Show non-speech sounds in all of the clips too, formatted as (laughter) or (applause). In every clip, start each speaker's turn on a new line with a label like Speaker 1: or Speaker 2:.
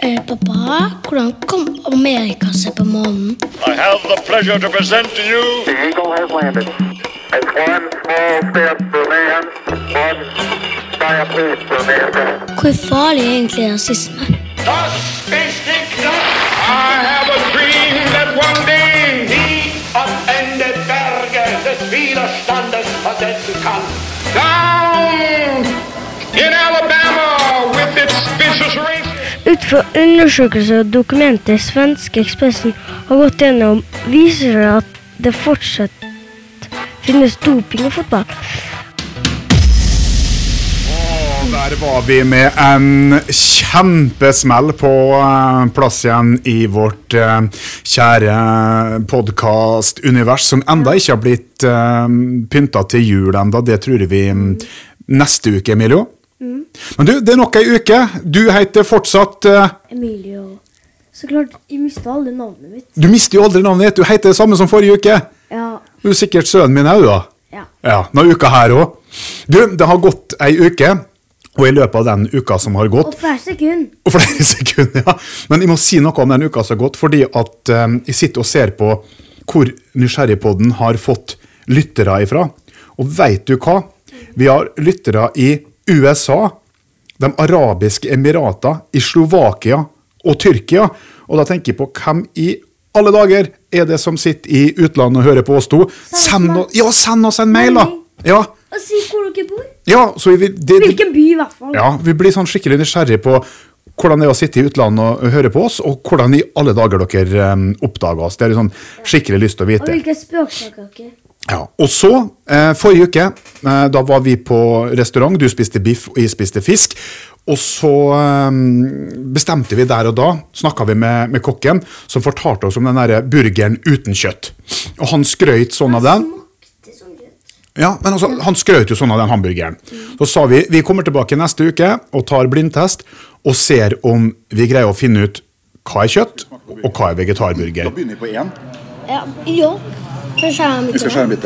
Speaker 1: Eh, pappa, hvordan kom Amerika seg på månen?
Speaker 2: I have the pleasure to present to you
Speaker 3: The Eagle has landed. It's one small step for man, one giant leap for mankind.
Speaker 1: Hvor farlig er egentlig rasisme?
Speaker 2: Das ist die Kraft.
Speaker 4: Ut fra undersøkelser og dokumenter svenske Ekspressen har gått gjennom, viser det at det fortsatt finnes doping i fotball.
Speaker 5: Der var vi med en kjempesmell på eh, plass igjen i vårt eh, kjære podkastunivers, som enda ikke har blitt uh, pynta til jul enda. Det tror vi mm, neste uke, Emilio. Men du, det er nok ei uke. Du heter fortsatt uh,
Speaker 4: Emilio. Så klart, jeg mista aldri navnet mitt.
Speaker 5: Du mister jo aldri navnet ditt. Du heter det samme som forrige uke.
Speaker 4: Ja.
Speaker 5: Du er sikkert sønnen min òg, da.
Speaker 4: Ja.
Speaker 5: Ja, er uka her òg. Du, det har gått ei uke, og i løpet av den uka som har gått
Speaker 4: Og flere sekunder.
Speaker 5: Og flere (laughs) sekunder, ja. Men jeg må si noe om den uka som har gått, fordi at eh, jeg sitter og ser på hvor Nysgjerrigpodden har fått lyttere ifra. Og veit du hva? Vi har lyttere i USA, De arabiske emirater, i Slovakia og Tyrkia. Og da tenker jeg på hvem i alle dager er det som sitter i utlandet og hører på oss to? Send, o- ja, send oss en mail, da! Ja,
Speaker 4: Og si hvor dere bor.
Speaker 5: ja så vi, det, det,
Speaker 4: Hvilken by, i hvert fall.
Speaker 5: ja, vi blir sånn skikkelig nysgjerrig på hvordan det er å sitte i utlandet og høre på oss, og hvordan i alle dager dere um, oppdager oss. Det er sånn skikkelig lyst til å vite.
Speaker 4: Og hvilke språk snakker dere?
Speaker 5: Ja. Og så, eh, forrige uke, eh, da var vi på restaurant, du spiste biff og jeg spiste fisk. Og så eh, bestemte vi der og da, snakka vi med, med kokken, som fortalte oss om den der burgeren uten kjøtt. Og han skrøt sånn av den. Ja, men altså, Han skrøt jo sånn av den hamburgeren. Så sa vi vi kommer tilbake neste uke og tar blindtest og ser om vi greier å finne ut hva er kjøtt og hva er vegetarburger.
Speaker 6: Da begynner vi på én.
Speaker 1: Ja, ja.
Speaker 6: Vi skal skjære en bit.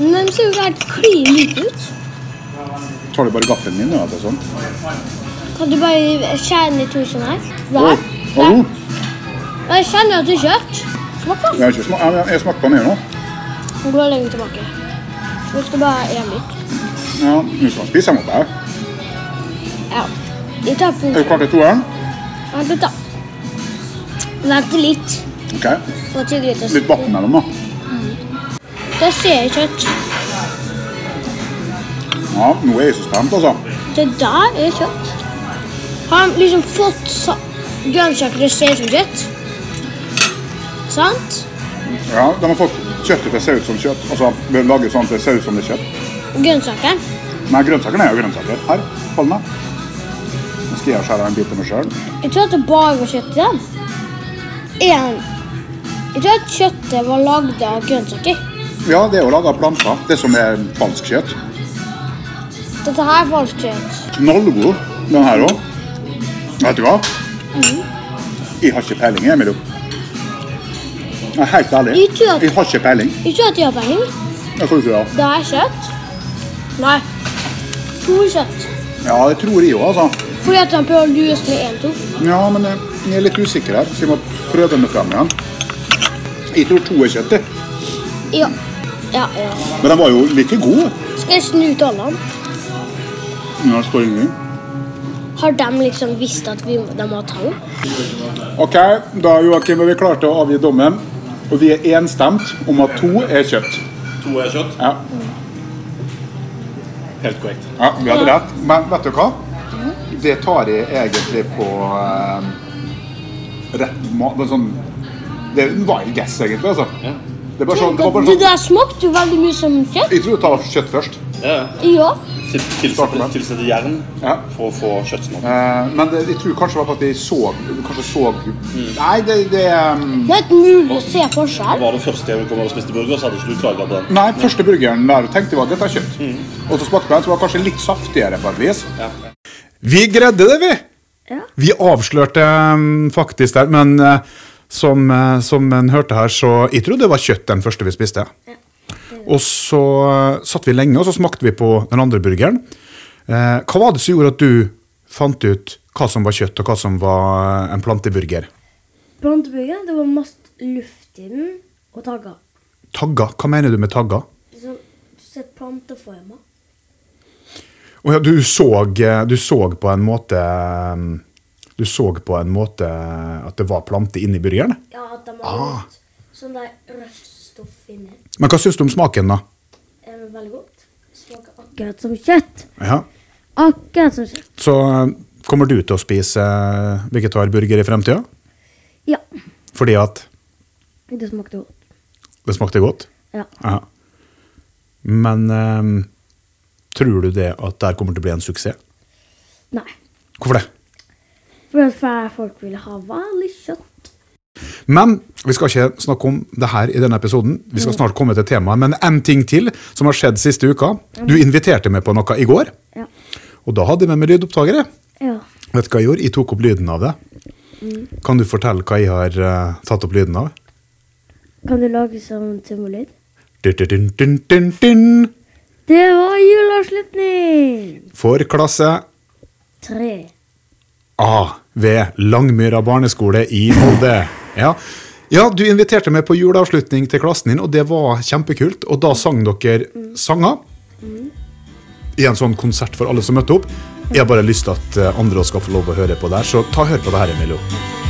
Speaker 1: Men de ser jo helt klin like ut.
Speaker 6: Tar du bare gaffelen min? Ja, sånn.
Speaker 1: Kan du bare skjære den i to sånn her?
Speaker 6: Å,
Speaker 1: Oh.
Speaker 6: Oh.
Speaker 1: Jeg kjenner at det er kjøtt. Smak da.
Speaker 6: Jeg smak, jeg, smakte på den nå.
Speaker 1: Den går lenger tilbake. Vi skal bare en bit.
Speaker 6: Ja, Nå skal spise spise mot her.
Speaker 1: Ja. Jeg tar på
Speaker 6: Er du klar til toeren?
Speaker 1: Vent litt, da. Vent litt.
Speaker 6: Ok.
Speaker 1: Få litt.
Speaker 6: vann mellom, da.
Speaker 1: Det ser jeg kjøtt.
Speaker 6: Ja, nå er jeg så spent, altså.
Speaker 1: Det der er kjøtt. Har de liksom fått sa- grønnsaker til å se ut som kjøtt? Sant?
Speaker 6: Ja, De har fått kjøttet til å se ut som kjøtt. Altså, vi lager sånn at det ser ut som det er kjøtt.
Speaker 1: Grønnsaker.
Speaker 6: Nei, grønnsakene er jo grønnsaker. Her, hold meg. Nå skal jeg skjære en bit til meg sjøl.
Speaker 1: Jeg tror at det bare var kjøtt i den. En. At kjøttet var lagd av grønnsaker.
Speaker 6: Ja, det er jo laga av planter. Det som er falsk kjøtt.
Speaker 1: Dette her er falskt kjøtt.
Speaker 6: Knallgod, den her òg. Vet du hva? Jeg har ikke peiling, Emilio. Jeg er helt ærlig.
Speaker 1: Jeg at-
Speaker 6: Jeg har ikke peiling.
Speaker 1: Jeg tror at jeg har peiling.
Speaker 6: Jeg tror ikke det.
Speaker 1: Det er kjøtt. Nei. To kjøtt.
Speaker 6: Ja, det tror jeg òg, altså.
Speaker 1: Fordi at han prøver å lure oss med en, to.
Speaker 6: Ja, men jeg er litt usikker her, så jeg må prøve meg frem igjen. Jeg tror to er kjøttet.
Speaker 1: Ja. Ja, ja.
Speaker 6: Men den var jo like god.
Speaker 1: Skal jeg snu ut alle?
Speaker 6: Ja, det står ingenting.
Speaker 1: Har de liksom visst at vi, de har tall?
Speaker 6: Ok, da Joakim, er vi klare til å avgi dommen. Og vi er enstemt om at to er kjøtt.
Speaker 7: To er kjøtt.
Speaker 6: Ja,
Speaker 7: Helt korrekt.
Speaker 6: ja vi hadde rett. Men vet du hva? Det tar jeg egentlig på eh, rett mat. Sånn Det er en wild guess, egentlig. altså. Det er bare sånn, det var bare
Speaker 1: Det
Speaker 6: sånn
Speaker 1: der smakte jo veldig mye som kjøtt.
Speaker 6: Jeg tror du tar kjøtt først.
Speaker 7: Ja.
Speaker 1: Ja.
Speaker 7: Til, tilsette, tilsette jern
Speaker 6: Ja.
Speaker 7: for å få kjøttsmak.
Speaker 6: Eh, men det, jeg tror kanskje det var at jeg så Kanskje så Nei, det, det um,
Speaker 1: Det er ikke mulig å se forskjell.
Speaker 7: Var det første jeg kom og spiste burger, så hadde ikke du klaga på den.
Speaker 6: Nei, første burgeren der tenkte jeg var dette er kjøtt. Og så smakte den, så var det kanskje litt saftigere på et vis.
Speaker 5: Vi greide det, vi!
Speaker 4: Ja.
Speaker 5: Vi avslørte um, faktisk der, men eh, som, eh, som en hørte her, så Jeg trodde det var kjøtt den første vi spiste. Og så uh, satt vi lenge, og så smakte vi på den andre burgeren. Eh, hva var det som gjorde at du fant ut hva som var kjøtt, og hva som var en planteburger.
Speaker 4: Planteburger, det var masse luft i den, og tagger.
Speaker 5: Tagger? Hva mener du med tagger?
Speaker 4: Så du ser planteformer.
Speaker 5: Å ja, du så, eh, du så på en måte eh, Du så på en måte at det var planter inni burgeren?
Speaker 4: Ja, at de har
Speaker 5: Ah.
Speaker 4: sånn der rødt stoff inni.
Speaker 5: Men hva syns du om smaken, da?
Speaker 4: Er veldig godt. Smaker akkurat som kjøtt.
Speaker 5: Ja.
Speaker 4: Akkurat som kjøtt.
Speaker 5: Så eh, kommer du til å spise eh, vegetarburger i fremtida?
Speaker 4: Ja,
Speaker 5: Fordi at
Speaker 4: det smakte godt.
Speaker 5: det smakte godt?
Speaker 4: Ja.
Speaker 5: Ja. Men eh, tror du det at det her kommer til å bli en suksess?
Speaker 4: Nei.
Speaker 5: Hvorfor det?
Speaker 4: For folk vil ha vanlig kjøtt.
Speaker 5: Men vi skal ikke snakke om det her i denne episoden. Vi skal snart komme til temaet. Men en ting til som har skjedd siste uka. Du inviterte meg på noe i går,
Speaker 4: Ja.
Speaker 5: og da hadde jeg med meg lydopptakere.
Speaker 4: Ja.
Speaker 5: Vet du hva jeg gjorde? Jeg tok opp lyden av det. Kan du fortelle hva jeg har uh, tatt opp lyden av?
Speaker 4: Kan du lage sånn
Speaker 5: dun.
Speaker 4: Det var juleavslutning!
Speaker 5: For klasse
Speaker 4: Tre.
Speaker 5: A ved Langmyra barneskole i Molde. Ja. ja, du inviterte meg på juleavslutning til klassen din, og det var kjempekult. Og da sang dere sanger. I en sånn konsert for alle som møtte opp. Jeg har bare lyst til at eh, andre skal få lov å høre på det så ta hør på det her, Emilio.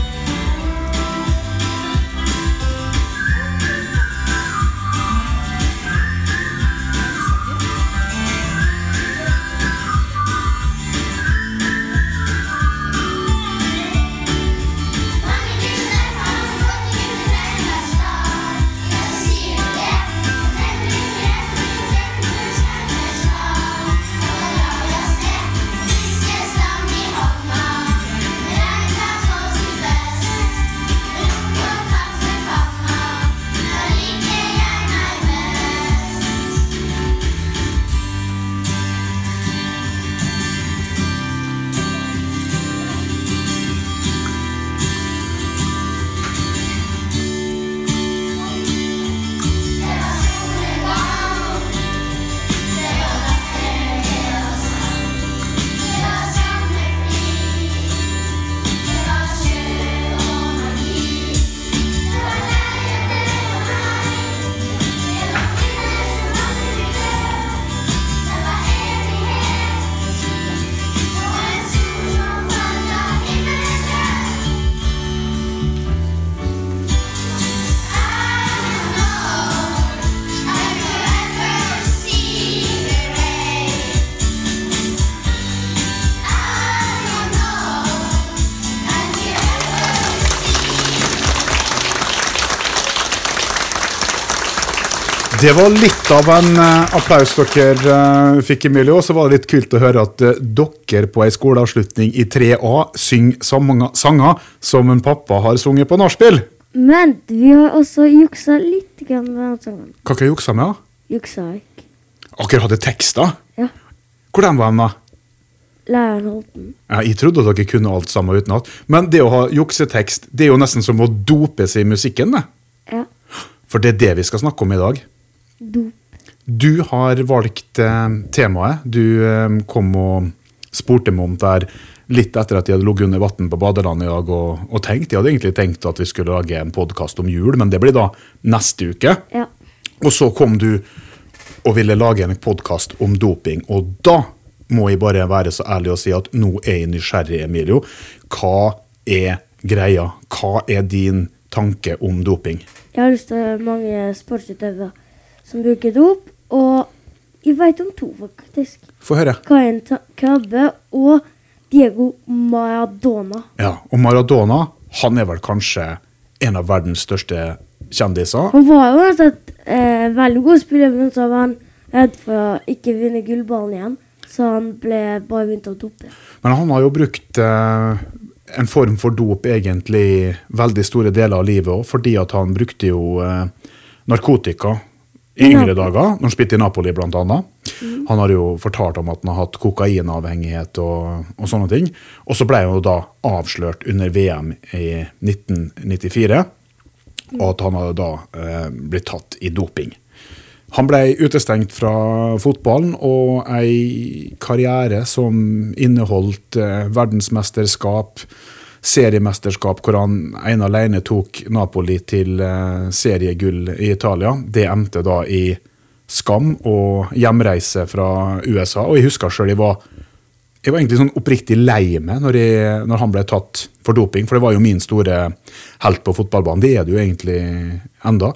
Speaker 5: Det var litt av en eh, applaus dere eh, fikk, Emilio. Så var det litt kult å høre at eh, dere på ei skoleavslutning i 3A synger samme- sanger som en pappa har sunget på nachspiel.
Speaker 4: Men vi har også juksa litt med den sangen.
Speaker 5: Hva kan dere juksa med? da?
Speaker 4: Juksa ikke.
Speaker 5: Dere hadde tekster?
Speaker 4: Ja.
Speaker 5: Hvordan var den, da?
Speaker 4: Læreren holdt den.
Speaker 5: Ja, jeg trodde dere kunne alt sammen utenat. Men det å ha juksetekst det er jo nesten som å dope seg i musikken. det.
Speaker 4: Ja.
Speaker 5: For det er det vi skal snakke om i dag.
Speaker 4: Dop.
Speaker 5: Du har valgt eh, temaet. Du eh, kom og spurte meg om det her litt etter at jeg hadde ligget under vann på badelandet i dag og, og tenkt. Jeg hadde egentlig tenkt at vi skulle lage en podkast om jul, men det blir da neste uke.
Speaker 4: Ja.
Speaker 5: Og så kom du og ville lage en podkast om doping, og da må jeg bare være så ærlig og si at nå er jeg nysgjerrig, Emilio. Hva er greia? Hva er din tanke om doping?
Speaker 4: Jeg har lyst til mange sportsutøvere som bruker dop, og jeg vet om to, faktisk.
Speaker 5: Få høre.
Speaker 4: Karin Krabbe og Diego Maradona.
Speaker 5: Ja, og Maradona han er vel kanskje en av verdens største kjendiser.
Speaker 4: Han var jo uansett eh, veldig god spiller, men så var han redd for å ikke vinne gullballen igjen, så han ble bare begynt å dope.
Speaker 5: Men han har jo brukt eh, en form for dop egentlig veldig store deler av livet òg, fordi at han brukte jo eh, narkotika i yngre dager, når han spilte i Napoli blant annet. Han har jo fortalt om at han har hatt kokainavhengighet og, og sånne ting. Og så ble han jo da avslørt under VM i 1994, og at han hadde da eh, blitt tatt i doping. Han ble utestengt fra fotballen, og ei karriere som inneholdt eh, verdensmesterskap, seriemesterskap, hvor han ene alene tok Napoli til eh, seriegull i Italia. Det endte da i skam og hjemreise fra USA. Og jeg husker sjøl jeg var jeg var egentlig sånn oppriktig lei meg når, jeg, når han ble tatt for doping, for det var jo min store helt på fotballbanen. Det er det jo egentlig enda.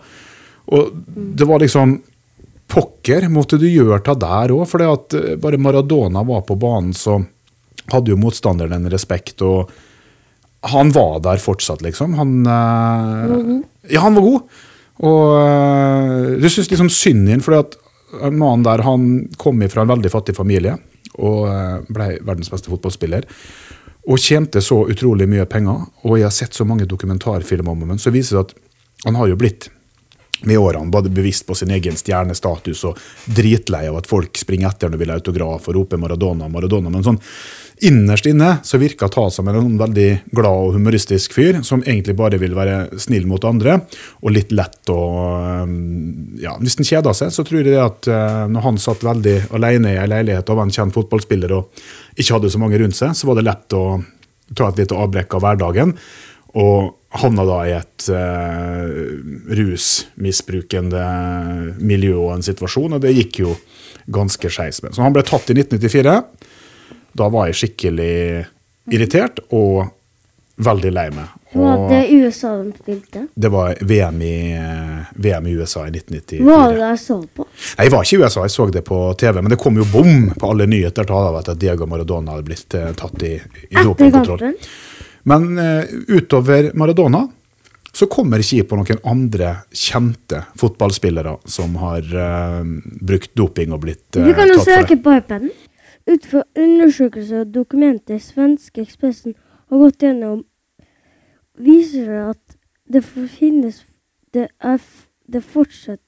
Speaker 5: Og det var liksom Pokker måtte du gjøre ta der òg, for eh, bare Maradona var på banen, så hadde jo motstanderen en respekt, og han var der fortsatt, liksom. Han eh, Ja, han var god. Og eh, du syns liksom synd i ham, for mannen der han kom fra en veldig fattig familie og eh, ble verdens beste fotballspiller. Og tjente så utrolig mye penger. Og jeg har sett så mange dokumentarfilmer om ham, så viser det at han har jo blitt med årene både bevisst på sin egen stjernestatus og dritlei av at folk springer etter når de vil ha autograf og roper Maradona, Maradona. Men sånn innerst inne så virker Ta som en sånn veldig glad og humoristisk fyr, som egentlig bare vil være snill mot andre og litt lett å um, ja, Hvis han kjeder seg, så tror jeg det at uh, når han satt veldig alene i ei leilighet og var en kjent fotballspiller og ikke hadde så mange rundt seg, så var det lett å ta et lite avbrekk av hverdagen. Og havna da i et uh, rusmisbrukende miljø og en situasjon, og det gikk jo ganske skeis med. Så han ble tatt i 1994. Da var jeg skikkelig irritert og veldig lei meg.
Speaker 4: Var det USA de spilte?
Speaker 5: det var VM i, eh, VM i USA i 1994.
Speaker 4: Hva var det jeg så på?
Speaker 5: Nei, Jeg var ikke i USA, jeg så det på TV, men det kom jo bom på alle nyheter da, at Diego Maradona hadde blitt eh, tatt i, i
Speaker 4: Etter
Speaker 5: dopingkontroll.
Speaker 4: kampen?
Speaker 5: Men eh, utover Maradona så kommer ikke jeg på noen andre kjente fotballspillere som har uh, brukt doping og blitt eh,
Speaker 4: Du kan jo søke på iPaden. Ut fra undersøkelser og dokumenter svenske Ekspressen har gått gjennom, viser det at det finnes det, er, det fortsatt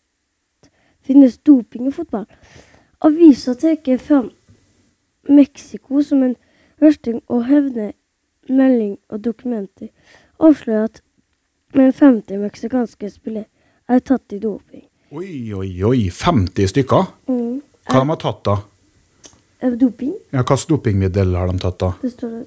Speaker 4: finnes doping i fotball. Avisa trekker fram Mexico som en versting og hevner melding og dokumenter avslører at mer femte 50 meksikanske spiller er tatt i doping.
Speaker 5: Oi, oi, oi, 50 stykker?
Speaker 4: Mm.
Speaker 5: Hva de har tatt da?
Speaker 4: Doping?
Speaker 5: Ja, Hvilket dopingmiddel har de tatt da?
Speaker 4: Det står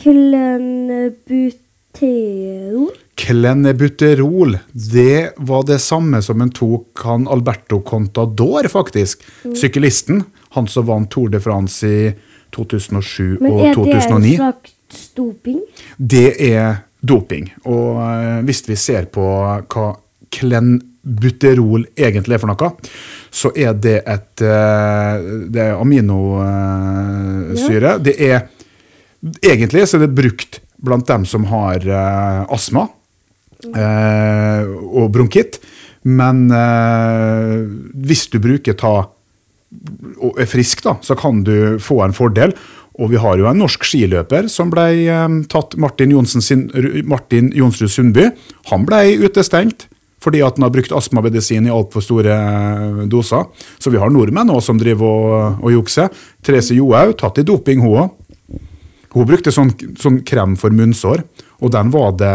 Speaker 4: Klenbuterol.
Speaker 5: Klenbuterol. Det var det samme som en tok han Alberto Contador, faktisk.
Speaker 4: Mm.
Speaker 5: Syklisten. Han som vant Tour de France i 2007
Speaker 4: Men
Speaker 5: og
Speaker 4: er det en slags doping?
Speaker 5: Det er doping. Og eh, hvis vi ser på hva klenbuterol egentlig er for noe, så er det et eh, Det er aminosyre. Det er Egentlig så er det brukt blant dem som har eh, astma og bronkitt. Men hvis du bruker ta og er frisk, da, så kan du få en fordel. Og vi har jo en norsk skiløper som ble eh, tatt, Martin, sin, Martin Jonsrud Sundby. Han ble utestengt fordi at han har brukt astmamedisin i altfor store eh, doser. Så vi har nordmenn også som driver og, og jukser. Therese Johaug, tatt i doping, hun òg. Hun brukte sånn, sånn krem for munnsår, og den var det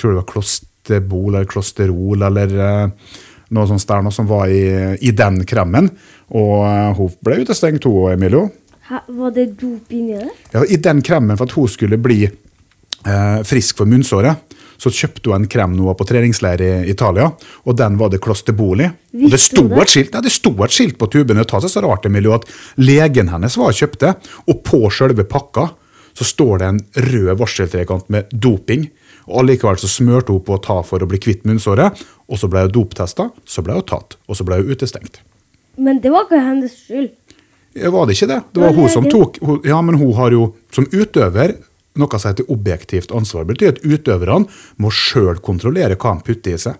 Speaker 5: tror det var klosterbol eller klosterol eller eh, noe sånt der noe som var i, i den kremen. Og eh, hun ble utestengt, hun òg, Emilio.
Speaker 4: Var det dop inni det?
Speaker 5: Ja, I den kremen for at hun skulle bli eh, frisk for munnsåret, så kjøpte hun en krem nå på treningsleir i Italia, og den var det klosterbolig. Og det sto
Speaker 4: det?
Speaker 5: et skilt, ja, det sto et skilt på tuben. Det tar seg så rart Emilio, at legen hennes var og kjøpte, og på selve pakka så står det en rød varseltrekant med doping. Og Allikevel så smørte hun på å ta for å bli kvitt munnsåret, og så ble hun doptesta, så ble hun tatt, og så ble hun utestengt.
Speaker 4: Men det var ikke hennes skyld.
Speaker 5: Var det ikke det? Det var hun som tok Ja, men hun har jo som utøver noe som heter objektivt ansvar. Det betyr at utøverne må sjøl kontrollere hva de putter i seg.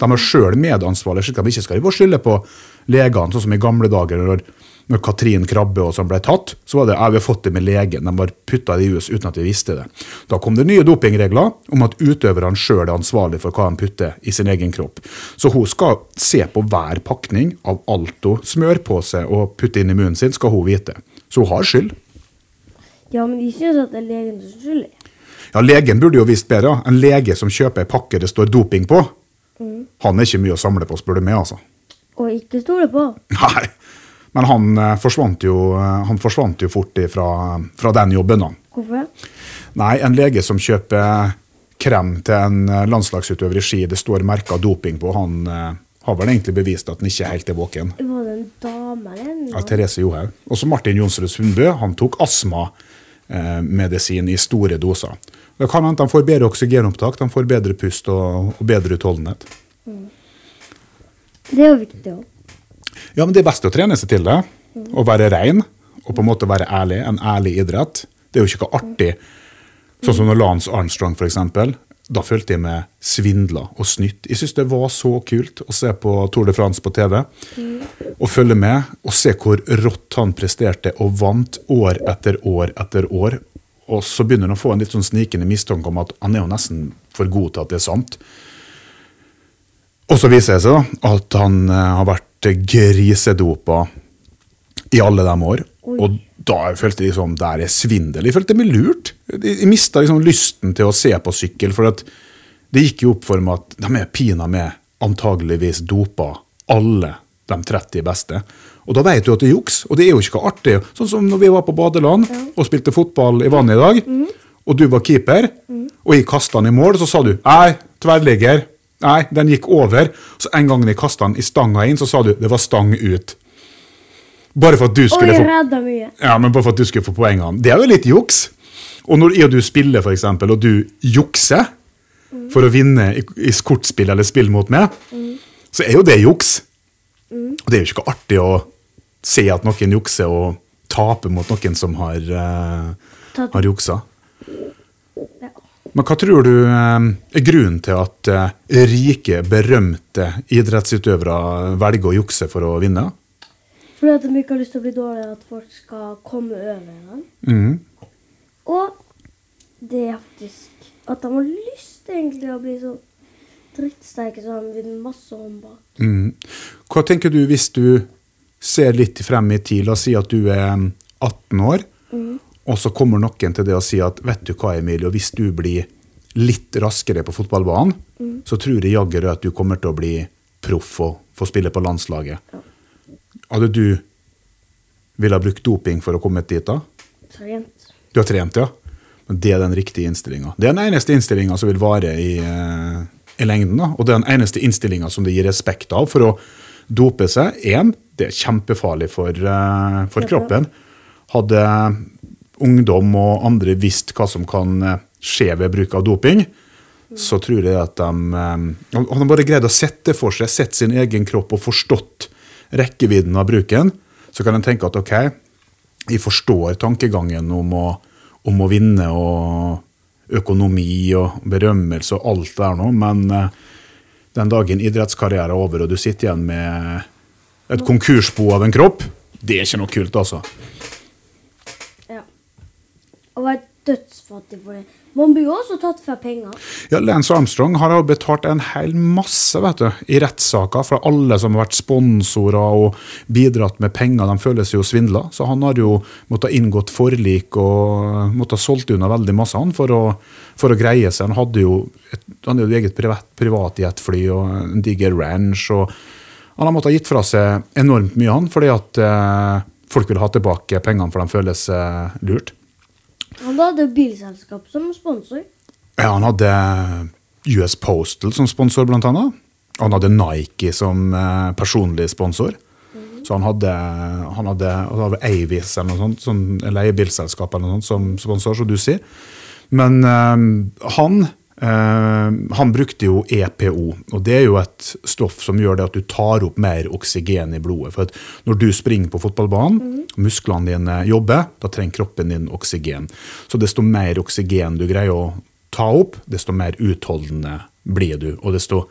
Speaker 5: De har sjøl medansvaret, slik at de ikke skal skylde på legene, sånn som i gamle dager når, når Katrin Krabbe og sånn ble tatt. Så var det jeg vi har fått det med legen, de bare putta i hus uten at vi visste det. Da kom det nye dopingregler om at utøverne sjøl er ansvarlig for hva de putter i sin egen kropp. Så hun skal se på hver pakning av alt hun smører på seg og putter inn i munnen sin, skal hun vite. Så hun har skyld.
Speaker 4: Ja, men de synes at det er legen som er skyldig.
Speaker 5: Ja, Legen burde jo visst bedre. En lege som kjøper en pakke det står doping på, han er ikke mye å samle på, spør du meg. altså.
Speaker 4: Og ikke stole på.
Speaker 5: Nei. Men han eh, forsvant jo, eh, han forsvant jo fort fra, fra den jobben. da.
Speaker 4: Hvorfor?
Speaker 5: Nei, en lege som kjøper krem til en eh, landslagsutøver i ski, det står merka doping på, han har vel egentlig bevist at han ikke helt er våken.
Speaker 4: Var det en dame eller
Speaker 5: Ja. Therese Johaug. Også Martin Jonsrud Sundbø han tok astmamedisin i store doser. Det kan hende de får bedre oksygenopptak, de får bedre pust og, bedre utholdenhet.
Speaker 4: Det er jo viktig òg.
Speaker 5: Ja, men det er best å trene seg til det. Å være rein og på en måte være ærlig. En ærlig idrett. Det er jo ikke noe artig. Sånn som når Lance Armstrong, eksempel. Da følte jeg meg svindla og snytt. Jeg syns det var så kult å se på Tour de France på TV. Og følge med og se hvor rått han presterte og vant år etter år etter år. Og så begynner han å få en litt sånn snikende mistanke om at han er jo nesten for god til at det er sant. Og så viser det seg da at han eh, har vært grisedopa i alle de år. Og da følte jeg liksom, der er svindel. Jeg følte meg lurt. Jeg, mista liksom lysten til å se på sykkel, for at det gikk jo opp for meg at de er pinadø med antageligvis dopa alle de 30 beste. Og da vet du at det er juks, og det er jo ikke noe artig. Sånn som når vi var på badeland og spilte fotball i vannet i dag, og du var keeper, og jeg kasta den i mål, så sa du nei, tverrligger. Nei, den gikk over. Så en gang de kasta den i stanga inn, så sa du det var stang ut. Bare for at du skulle
Speaker 4: Oi,
Speaker 5: få
Speaker 4: mye.
Speaker 5: ja, men bare for at du skulle få poengene. Det er jo litt juks. Og når jeg og du spiller, for eksempel, og du jukser for å vinne i, i kortspill eller spill mot meg, så er jo det juks. Og det er jo ikke artig å se at noen jukser og taper mot noen som har,
Speaker 4: uh,
Speaker 5: har juksa. Men hva tror du eh, er grunnen til at eh, rike, berømte idrettsutøvere velger å jukse for å vinne?
Speaker 4: Fordi at de ikke har lyst til å bli dårligere, at folk skal komme over dem.
Speaker 5: Mm.
Speaker 4: Og det er faktisk at de har lyst egentlig å bli så drittsterke så de vinner masse håndbak.
Speaker 5: Mm. Hva tenker du hvis du ser litt frem i tid? La oss si at du er 18 år, og så kommer noen til det og sier at vet du hva, Emilie, og hvis du blir litt raskere på fotballbanen, så tror jeg jaggu at du kommer til å bli proff og få spille på landslaget. Hadde du ville ha brukt doping for å komme dit da?
Speaker 4: Trent.
Speaker 5: Du har trent, ja. Men det er den riktige innstillinga. Det er den eneste innstillinga som vil vare i, eh, i lengden. da. Og det er den eneste innstillinga som det gir respekt av. For å dope seg, én, det er kjempefarlig for, eh, for kroppen. Hadde ungdom og andre visste hva som kan eh, skje ved bruk av doping, så tror jeg at de Og Hadde de bare greid å sette for seg, sett sin egen kropp og forstått rekkevidden av bruken, så kan en tenke at ok, jeg forstår tankegangen om å, om å vinne og økonomi og berømmelse og alt det der nå, men eh, den dagen idrettskarrieren er over og du sitter igjen med et konkursbo av en kropp, det er ikke noe kult, altså.
Speaker 4: Ja. Å vært dødsfattig for det. Man blir jo også tatt for penger.
Speaker 5: Ja, Lance Armstrong har jo betalt en hel masse vet du, i rettssaker fra alle som har vært sponsorer og bidratt med penger. De føler seg jo svindla, så han har jo måttet inngått forlik og måttet solgt unna veldig masse han for å, for å greie seg. Han hadde jo et, han hadde jo eget privat, privatjetfly og en diger ranch. og Han har måttet ha gitt fra seg enormt mye, han, fordi at eh, folk vil ha tilbake pengene for de føler seg lurt.
Speaker 4: Han hadde bilselskap som sponsor.
Speaker 5: Ja, han hadde US Postal som sponsor, blant annet. Og han hadde Nike som eh, personlig sponsor. Så han hadde, han hadde, hadde Avis eller noe sånt, som leiebilselskap eller noe sånt som sponsor, som du sier. Men eh, han, eh, han brukte jo EPO, og det er jo et stoff som gjør det at du tar opp mer oksygen i blodet. For når du springer på fotballbanen, musklene dine jobber, da trenger kroppen din oksygen. Så desto mer oksygen du greier å ta opp, desto mer utholdende blir du. Og desto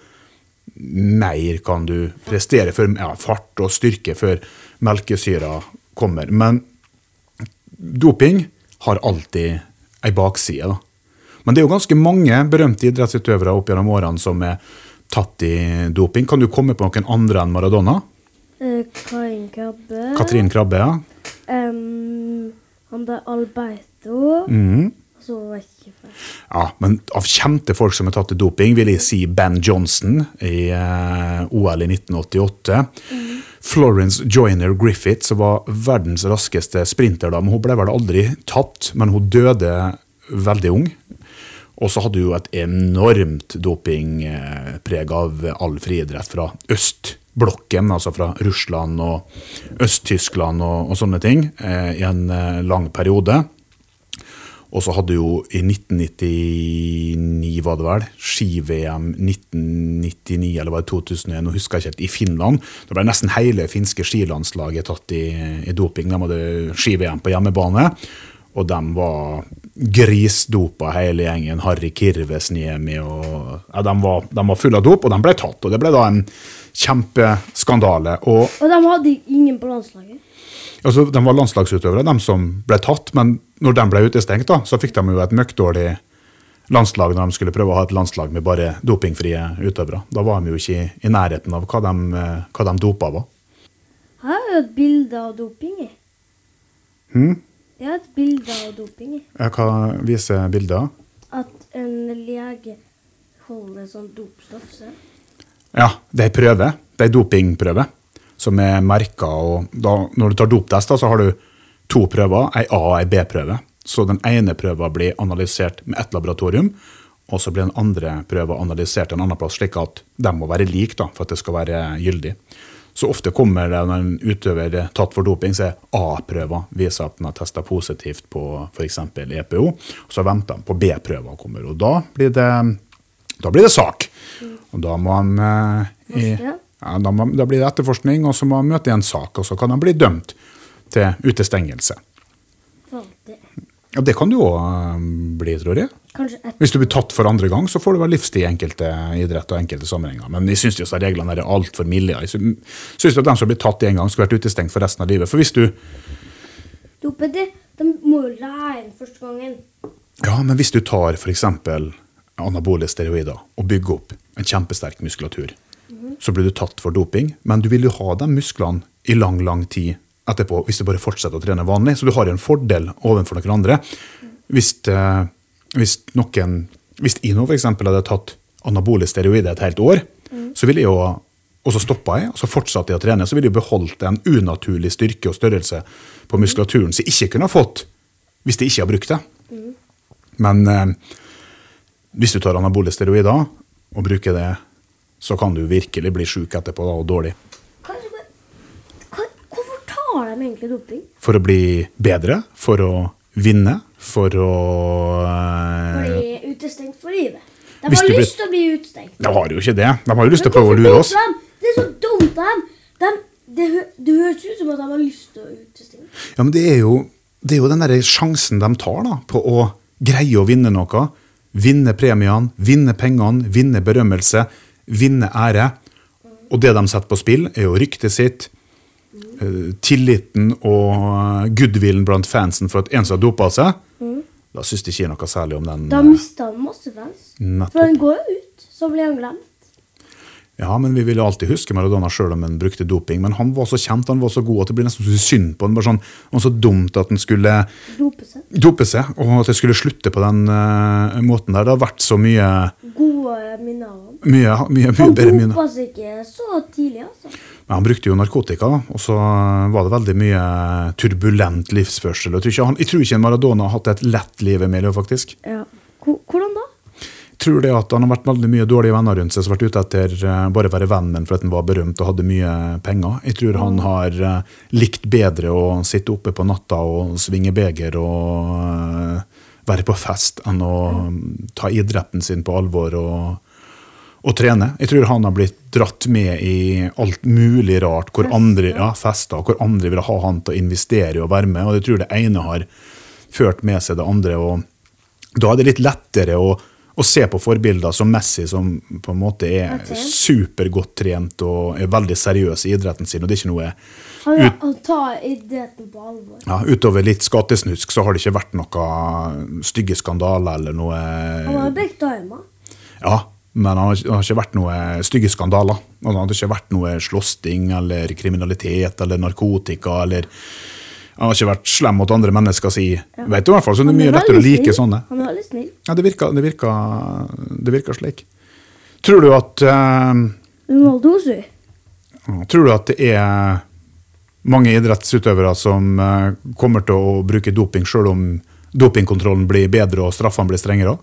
Speaker 5: mer kan du prestere for ja, fart og styrke før melkesyra kommer. Men doping har alltid ei bakside. Da. Men det er jo ganske mange berømte idrettsutøvere opp gjennom årene som er tatt i doping. Kan du komme på noen andre enn Maradona?
Speaker 4: Eh, Karin Krabbe.
Speaker 5: Katrin Krabbe, ja.
Speaker 4: Han han der Alberto.
Speaker 5: Mm.
Speaker 4: Så ikke.
Speaker 5: Ja, men av kjente folk som er tatt i doping, vil jeg si Ben Johnson i eh, OL i 1988. Florence Joyner Griffith, som var verdens raskeste sprinter da, men Hun ble vel aldri tatt, men hun døde veldig ung. Og så hadde du jo et enormt dopingpreg av all friidrett fra østblokken, altså fra Russland og Øst-Tyskland og, og sånne ting, eh, i en eh, lang periode. Og så hadde jo i 1999, var det vel, ski-VM 1999 eller var det 2001, nå husker jeg ikke helt, i Finland. Da ble nesten hele finske skilandslaget tatt i, i doping. De hadde ski-VM på hjemmebane. Og de var grisdopa, hele gjengen. Harry Kirvesniemi og ja, de, var, de var fulle av dop, og de ble tatt. Og det ble da en kjempeskandale. Og
Speaker 4: Og de hadde ingen på landslaget.
Speaker 5: altså, De var landslagsutøvere, de som ble tatt, men når de ble utestengt, da, så fikk de jo et møkkdårlig landslag når de skulle prøve å ha et landslag med bare dopingfrie utøvere. Da var de jo ikke i, i nærheten av hva de, eh, hva de dopa var.
Speaker 4: Her er jo et bilde av doping i.
Speaker 5: Hm?
Speaker 4: Det er et bilde av doping
Speaker 5: Hva viser bildet?
Speaker 4: At en lege holder sånn dopstoff. Se.
Speaker 5: Ja, det er prøve. Det er dopingprøve som er merka. Når du tar doptest, da, så har du to prøver, ei A- og ei B-prøve. Så den ene prøven blir analysert med ett laboratorium, og så blir den andre prøven analysert en annen plass, slik at de må være like da, for at det skal være gyldig. Så ofte kommer det når en utøver er tatt for doping, så er A-prøver viser at den har testa positivt på f.eks. EPO, og så venter de på B-prøver kommer. Og da blir det, da blir det sak. Og da må han eh, i, ja, da, må, da blir det etterforskning, og så må han møte i en sak, og så kan han bli dømt til utestengelse.
Speaker 4: Alltid.
Speaker 5: Ja, Det kan du òg bli, tror jeg. Hvis du blir tatt for andre gang, så får du vel livstid i enkelte idrett og enkelte sammenhenger. Men jeg syns disse reglene er altfor milde. Jeg syns at de som blir tatt én gang, skulle vært utestengt for resten av livet. For hvis du
Speaker 4: det, de må jo lære første gangen.
Speaker 5: Ja, men hvis du tar f.eks. anabole steroider og bygger opp en kjempesterk muskulatur, så blir du tatt for doping, men du vil jo ha de musklene i lang, lang tid etterpå hvis du bare fortsetter å trene vanlig. Så du har en fordel overfor noen andre. Hvis, eh, hvis noen Hvis Ino f.eks. hadde tatt anabole steroider et helt år, så ville jeg jo og så stoppa jeg, og så fortsatte jeg å trene. Så ville jeg beholdt en unaturlig styrke og størrelse på muskulaturen som jeg ikke kunne ha fått hvis jeg ikke har brukt det. Men eh, hvis du tar anabole steroider og bruker det, så kan du virkelig bli sjuk etterpå da, og dårlig.
Speaker 4: Bare hva, Hvorfor tar de egentlig doping?
Speaker 5: For å bli bedre, for å vinne, for å eh,
Speaker 4: Bli utestengt for livet. De har
Speaker 5: blir-
Speaker 4: lyst til å bli utestengt.
Speaker 5: De har jo ikke det. De har jo lyst til å prøve å lure oss.
Speaker 4: Det er så dumt av dem. Det, det høres ut som at de har lyst til å utestenge.
Speaker 5: Ja, men det er jo, det er jo den der sjansen de tar da, på å greie å vinne noe. Vinne premiene, vinne pengene, vinne berømmelse, vinne ære. Og det de setter på spill, er jo ryktet sitt, eh, tilliten og goodwillen blant fansen for at en som har dopa seg. Da syns de ikke noe særlig om den.
Speaker 4: Da
Speaker 5: eh,
Speaker 4: mister han masse fans.
Speaker 5: Nettopp.
Speaker 4: For han går jo ut, så blir han glemt.
Speaker 5: Ja, men vi ville alltid huske Maradona sjøl om han brukte doping. Men han var så kjent han var så god at det blir nesten synd på han. Bare sånn, Og så dumt at han skulle
Speaker 4: Dope seg.
Speaker 5: dope seg, og at det skulle slutte på den uh, måten der. Det har vært så mye
Speaker 4: Gode minner
Speaker 5: mye, mye, mye
Speaker 4: Han
Speaker 5: bedre minner.
Speaker 4: dopa seg ikke så tidlig, altså.
Speaker 5: Men han brukte jo narkotika, og så var det veldig mye turbulent livsførsel. Jeg tror ikke, han, jeg tror ikke Maradona har hatt et lett liv, Emilio, faktisk.
Speaker 4: Ja. Hvordan da?
Speaker 5: Tror det at han har vært veldig mye dårlige venner rundt seg som har vært ute etter eh, bare å være vennen for at han var berømt og hadde mye penger. Jeg tror han har eh, likt bedre å sitte oppe på natta og svinge beger og eh, være på fest enn å mm, ta idretten sin på alvor og, og trene. Jeg tror han har blitt dratt med i alt mulig rart, hvor andre ja, fester, hvor andre vil ha han til å investere i og være med. Og jeg tror det ene har ført med seg det andre. og da er det litt lettere å, å se på forbilder som Messi, som på en måte er
Speaker 4: okay.
Speaker 5: supergodt trent og er veldig seriøs i idretten sin. og det er ikke noe
Speaker 4: Han,
Speaker 5: ut,
Speaker 4: tar idretten på alvor.
Speaker 5: ja, Utover litt skattesnusk så har det ikke vært noe stygge skandaler eller noe
Speaker 4: Han har blitt armer.
Speaker 5: Ja, men han har, det har ikke vært noe stygge skandaler. Og Det har ikke vært noe slåssing eller kriminalitet eller narkotika eller Han har ikke vært slem mot andre mennesker, si. Vet du i hvert fall, så det er mye lettere å like sånne.
Speaker 4: Han er veldig snill.
Speaker 5: Ja, det virker, det virker, det virker slik. Tror du at eh,
Speaker 4: Ronaldo også.
Speaker 5: Tror du at det er mange idrettsutøvere som uh, kommer til å bruke doping sjøl om dopingkontrollen blir bedre og straffene blir strengere?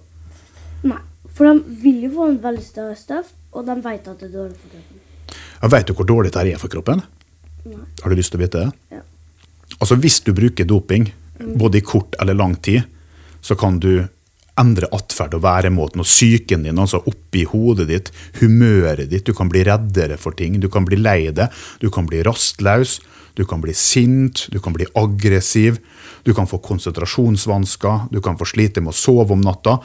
Speaker 4: Nei, for de vil jo få en veldig større straff, og de vet at det er dårlig for kroppen.
Speaker 5: Ja, Vet du hvor dårlig dette er for kroppen? Nei. Har du lyst til å vite det?
Speaker 4: Ja.
Speaker 5: Altså Hvis du bruker doping, både i kort eller lang tid, så kan du endre atferd og væremåten og psyken din, altså oppi hodet ditt, humøret ditt. Du kan bli reddere for ting, du kan bli lei deg, du kan bli rastløs, du kan bli sint, du kan bli aggressiv, du kan få konsentrasjonsvansker, du kan få slite med å sove om natta.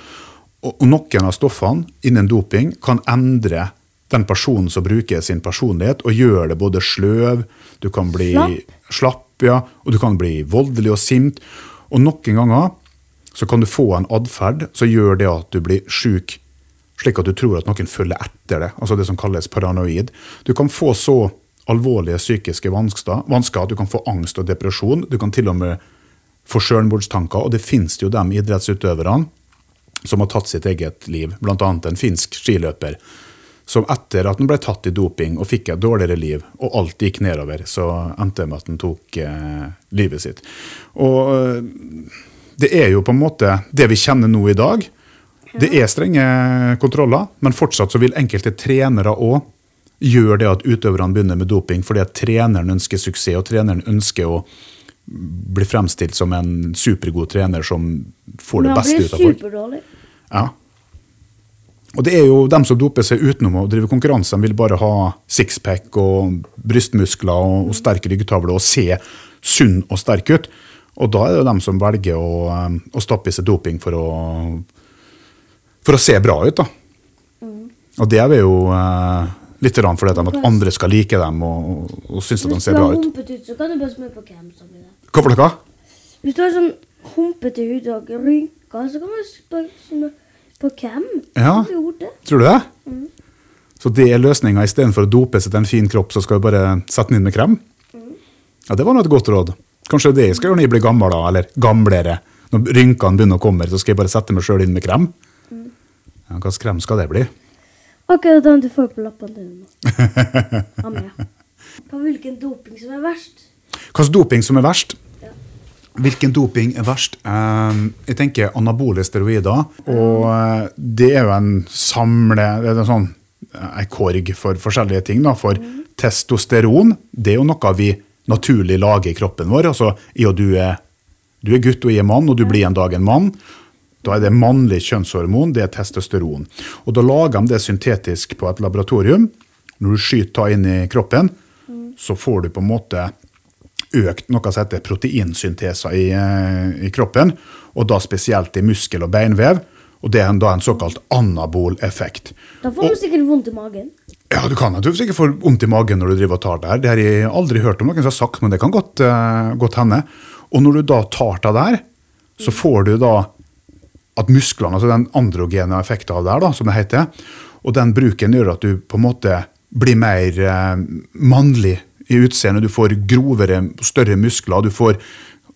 Speaker 5: Og, noen av stoffene innen doping kan endre den personen som bruker sin personlighet, og gjør det både sløv, du kan bli
Speaker 4: Slapp.
Speaker 5: slapp, ja, og du kan bli voldelig og sint. Og noen ganger så kan du få en atferd som gjør det at du blir sjuk, slik at du tror at noen følger etter det, altså det som kalles paranoid. Du kan få så alvorlige psykiske vansker, at du kan få angst og depresjon. Du kan til og med få selvmordstanker, og det finnes jo de idrettsutøverne som har tatt sitt eget liv, bl.a. en finsk skiløper. Som etter at han ble tatt i doping og fikk et dårligere liv, og alt gikk nedover, så endte det med at han tok eh, livet sitt. Og eh, det er jo på en måte det vi kjenner nå i dag. Det er strenge kontroller, men fortsatt så vil enkelte trenere òg gjøre det at utøverne begynner med doping fordi at treneren ønsker suksess, og treneren ønsker å bli fremstilt som en supergod trener som får det beste ut av folk. Ja. Og det er jo dem som doper seg utenom å drive konkurranse, de vil bare ha sixpack og brystmuskler og, og sterk ryggtavle og se sunn og sterk ut. Og da er det dem som velger å, um, å stappe i seg doping for å, for å se bra ut, da. Og det er vi jo eh, litt rann for det, at andre skal like dem og, og, og synes at de
Speaker 4: Hvis
Speaker 5: ser
Speaker 4: du
Speaker 5: bra
Speaker 4: har
Speaker 5: ut.
Speaker 4: humpete hud, så kan du bare smøre på krem.
Speaker 5: Hva for noe?
Speaker 4: Hvis du har sånn humpete hud og rynker, så kan du smøre på hvem?
Speaker 5: Ja.
Speaker 4: Som gjorde det?
Speaker 5: Tror du det? Så det er løsninga istedenfor å dope seg til en fin kropp, så skal du bare sette den inn med krem? Ja, det var nå et godt råd. Kanskje det jeg skal gjøre når jeg blir gammel, da, eller gamlere. Når rynkene begynner å komme, så skal jeg bare sette meg sjøl inn med krem. Ja, Hva slags krem skal det bli?
Speaker 4: Akkurat den du får på lappene dine nå. (laughs) Hvilken doping som er verst?
Speaker 5: Slags doping som er verst? Hvilken doping er verst? Eh, jeg tenker anabole steroider. Og eh, det er jo en samle det er en sånn eh, en korg for forskjellige ting. Da. For testosteron det er jo noe vi naturlig lager i kroppen vår. Altså i og du er, du er gutt og jeg er mann, og du blir en dag en mann. Da er det mannlig kjønnshormon, det er testosteron. Og da lager de det syntetisk på et laboratorium. Når du skyter det inn i kroppen, så får du på en måte økt noe som heter proteinsynteser i, eh, i kroppen, og da spesielt i muskel- og beinvev. Og det er en, da en såkalt anabol effekt.
Speaker 4: Da får du sikkert vondt i magen.
Speaker 5: Ja, du kan du sikkert får vondt i magen når du driver og tar det her. Det har jeg aldri hørt om noen som har sagt, men det kan godt, uh, godt hende. Og når du da tar det der, så får du da at musklene, altså den androgene effekten av det her, da, som det heter, og den bruken gjør at du på en måte blir mer uh, mannlig i utseendet. Du får grovere, større muskler, du får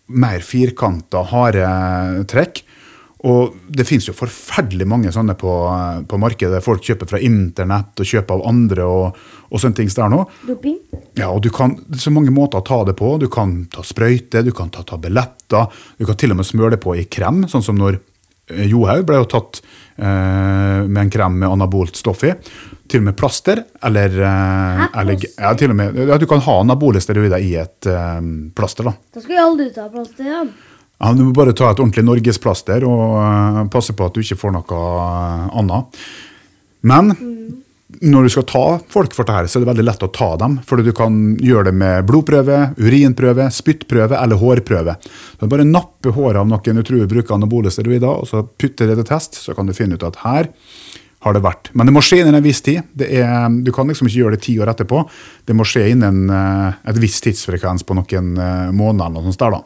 Speaker 5: mer firkanta, harde trekk. Og det finnes jo forferdelig mange sånne på, på markedet. Folk kjøper fra internett og kjøper av andre og, og sånne ting der nå.
Speaker 4: Doping.
Speaker 5: Ja, og du kan, Det er så mange måter å ta det på. Du kan ta sprøyte, du kan ta tabletter. Du kan til og med smøre det på i krem, sånn som når Johaug ble jo tatt eh, med en krem med anabolt stoff i. Til og med plaster, eller, eh,
Speaker 4: Hæ,
Speaker 5: eller ja, til og med, ja, Du kan ha anabole steroider i et eh, plaster. da.
Speaker 4: Da skal jeg aldri ta plaster igjen.
Speaker 5: Ja, Du må bare ta et ordentlig norgesplaster og eh, passe på at du ikke får noe eh, annet. Men når du skal ta folk for dette, så er det veldig lett å ta dem. For du kan gjøre det med blodprøve, urinprøve, spyttprøve eller hårprøve. Så bare nappe håret av noen du tror bruker anabole steroider, og så putte det til test, så kan du finne ut at her har det vært. Men det må skje innen en viss tid. Er, du kan liksom ikke gjøre det ti år etterpå. Det må skje innen eh, et visst tidsfrekvens på noen eh, måneder. eller noe sånt der da.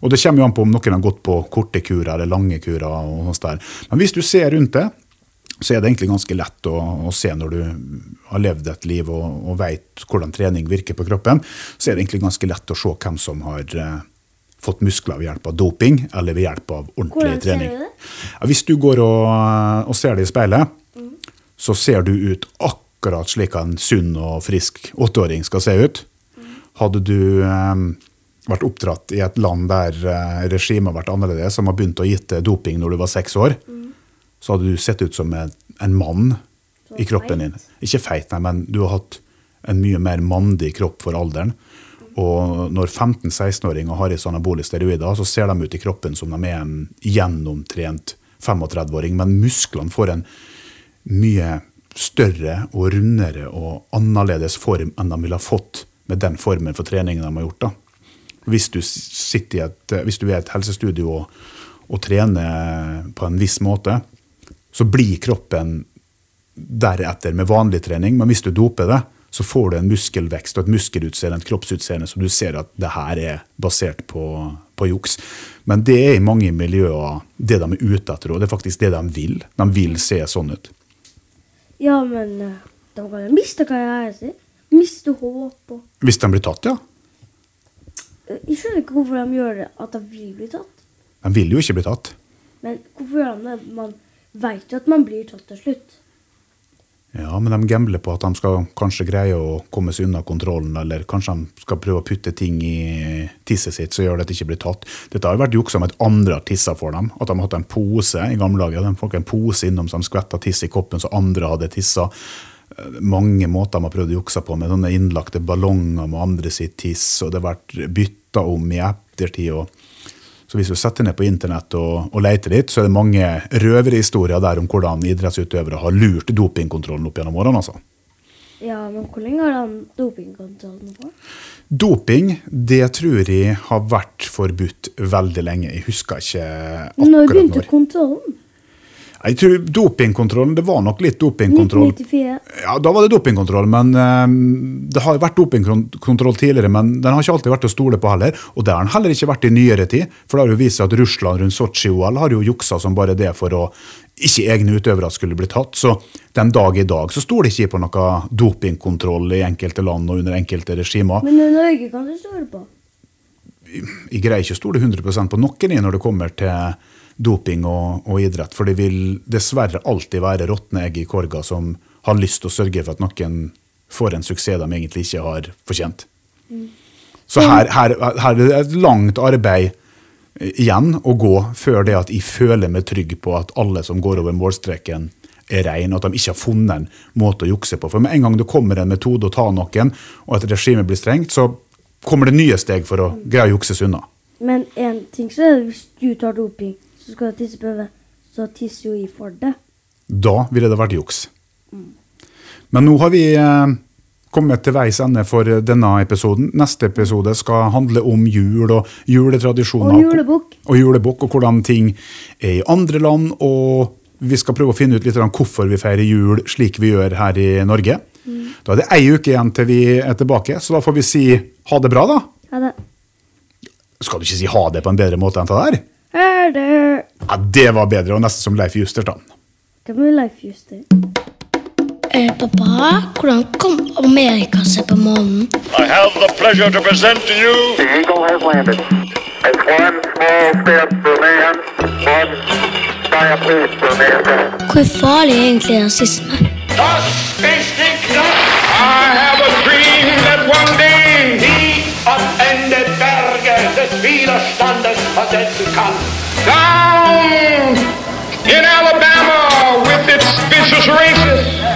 Speaker 5: Og det kommer jo an på om noen har gått på korte kurer eller lange kurer. og sånt der. Men hvis du ser rundt det, så er det egentlig ganske lett å, å se når du har levd et liv og, og vet hvordan trening virker på kroppen. Så er det egentlig ganske lett å se hvem som har, eh, fått muskler ved hjelp av doping eller ved hjelp av ordentlig
Speaker 4: Hvordan ser du det?
Speaker 5: Ja, hvis du går og, og ser det i speilet, så ser du ut akkurat slik en sunn og frisk åtteåring skal se ut. Hadde du eh, vært oppdratt i et land der eh, regimet har vært annerledes, som har begynt å gitt doping når du var seks år, så hadde du sett ut som en, en mann i kroppen din. Ikke feit, nei, men du har hatt en mye mer mandig kropp for alderen. Og når 15-16-åringer har i sånne steroider, så ser de ut i kroppen som de er en gjennomtrent 35-åring, men musklene får en mye større og rundere og annerledes form enn de ville ha fått med den formen for trening de har gjort. da. Hvis du, sitter i et, hvis du er i et helsestudio og, og trener på en viss måte, så blir kroppen deretter med vanlig trening, men hvis du doper det, så får du en muskelvekst og et muskelutseende, et kroppsutseende, så du ser at det her er basert på, på juks. Men det er i mange miljøer det de er ute etter, og det er faktisk det de vil. De vil se sånn ut.
Speaker 4: Ja, men eh, de kan jo miste karrieren sin. Miste håp og
Speaker 5: Hvis de blir tatt, ja.
Speaker 4: Jeg skjønner ikke hvorfor de gjør det, at de vil bli tatt.
Speaker 5: De vil jo ikke bli tatt.
Speaker 4: Men hvorfor gjør de det? Man vet jo at man blir tatt til slutt.
Speaker 5: Ja, men de gambler på at de skal kanskje greie å komme seg unna kontrollen, eller kanskje de skal prøve å putte ting i tisset sitt som gjør det at det ikke blir tatt. Dette har jo vært juksa med at andre har tissa for dem. At de har hatt en pose i gamle dager. De fikk en pose innom som skvetta tiss i koppen, så andre hadde tissa. Eh, Mange måter de har prøvd å jukse på, med sånne innlagte ballonger med andre sitt tiss, og det har vært bytta om i ettertid. og så hvis du setter ned på internett og, og leter litt, så er det mange røverhistorier der om hvordan idrettsutøvere har lurt dopingkontrollen opp gjennom årene. altså.
Speaker 4: Ja, men hvor lenge har den dopingkontrollen på?
Speaker 5: Doping, det tror jeg har vært forbudt veldig lenge. Jeg husker ikke akkurat
Speaker 4: Når
Speaker 5: Når begynte
Speaker 4: kontrollen?
Speaker 5: Jeg tror dopingkontrollen, Det var nok litt dopingkontroll.
Speaker 4: 1994.
Speaker 5: Ja, Da var det dopingkontroll, men um, det har vært dopingkontroll tidligere. Men den har ikke alltid vært å stole på heller. Og det har den heller ikke vært i nyere tid. For det har jo vist seg at Russland rundt Sotsji-OL har jo juksa som bare det for å ikke egne utøvere skulle bli tatt. Så den dag i dag så stoler ikke på noe dopingkontroll i enkelte land og under enkelte regimer.
Speaker 4: Men i Norge kan du stole på.
Speaker 5: jeg greier ikke å stole 100% på noen i når det kommer til doping og, og idrett. For det vil dessverre alltid være råtne egg i korga som har lyst til å sørge for at noen får en suksess de egentlig ikke har fortjent. Så her, her, her er det et langt arbeid igjen å gå før det at jeg føler meg trygg på at alle som går over målstreken, er rein, at de ikke har funnet en måte å jukse på. For med en gang det kommer en metode å ta noen, og at regimet blir strengt, så kommer det nye steg for å greie å jukses unna.
Speaker 4: Men en ting så er det hvis du tar doping, så skal du tisseprøve, så tisser jo jeg for det.
Speaker 5: Da ville det vært juks. Men nå har vi eh, kommet til veis ende for denne episoden. Neste episode skal handle om jul og juletradisjoner.
Speaker 4: Og julebukk.
Speaker 5: Og julebukk, og hvordan ting er i andre land. Og vi skal prøve å finne ut litt om hvorfor vi feirer jul slik vi gjør her i Norge. Da er det ei uke igjen til vi er tilbake, så da får vi si ha det bra, da.
Speaker 4: Ha det.
Speaker 5: Skal du ikke si ha det på en bedre måte enn det der?
Speaker 4: Er det
Speaker 5: Ja, Det var bedre, og nesten som Leif Juster. da.
Speaker 4: Hvem er Leif Juster?
Speaker 1: Eh, pappa, hvordan kom Amerika seg på månen?
Speaker 2: I have the pleasure to present to you
Speaker 3: The Eagle has landed. It's one small step for man, one giant leap for mankind.
Speaker 1: Hvor farlig er egentlig rasisme?
Speaker 2: the Spaceship I Widerstandes versetzen kann. Down in Alabama with its vicious racists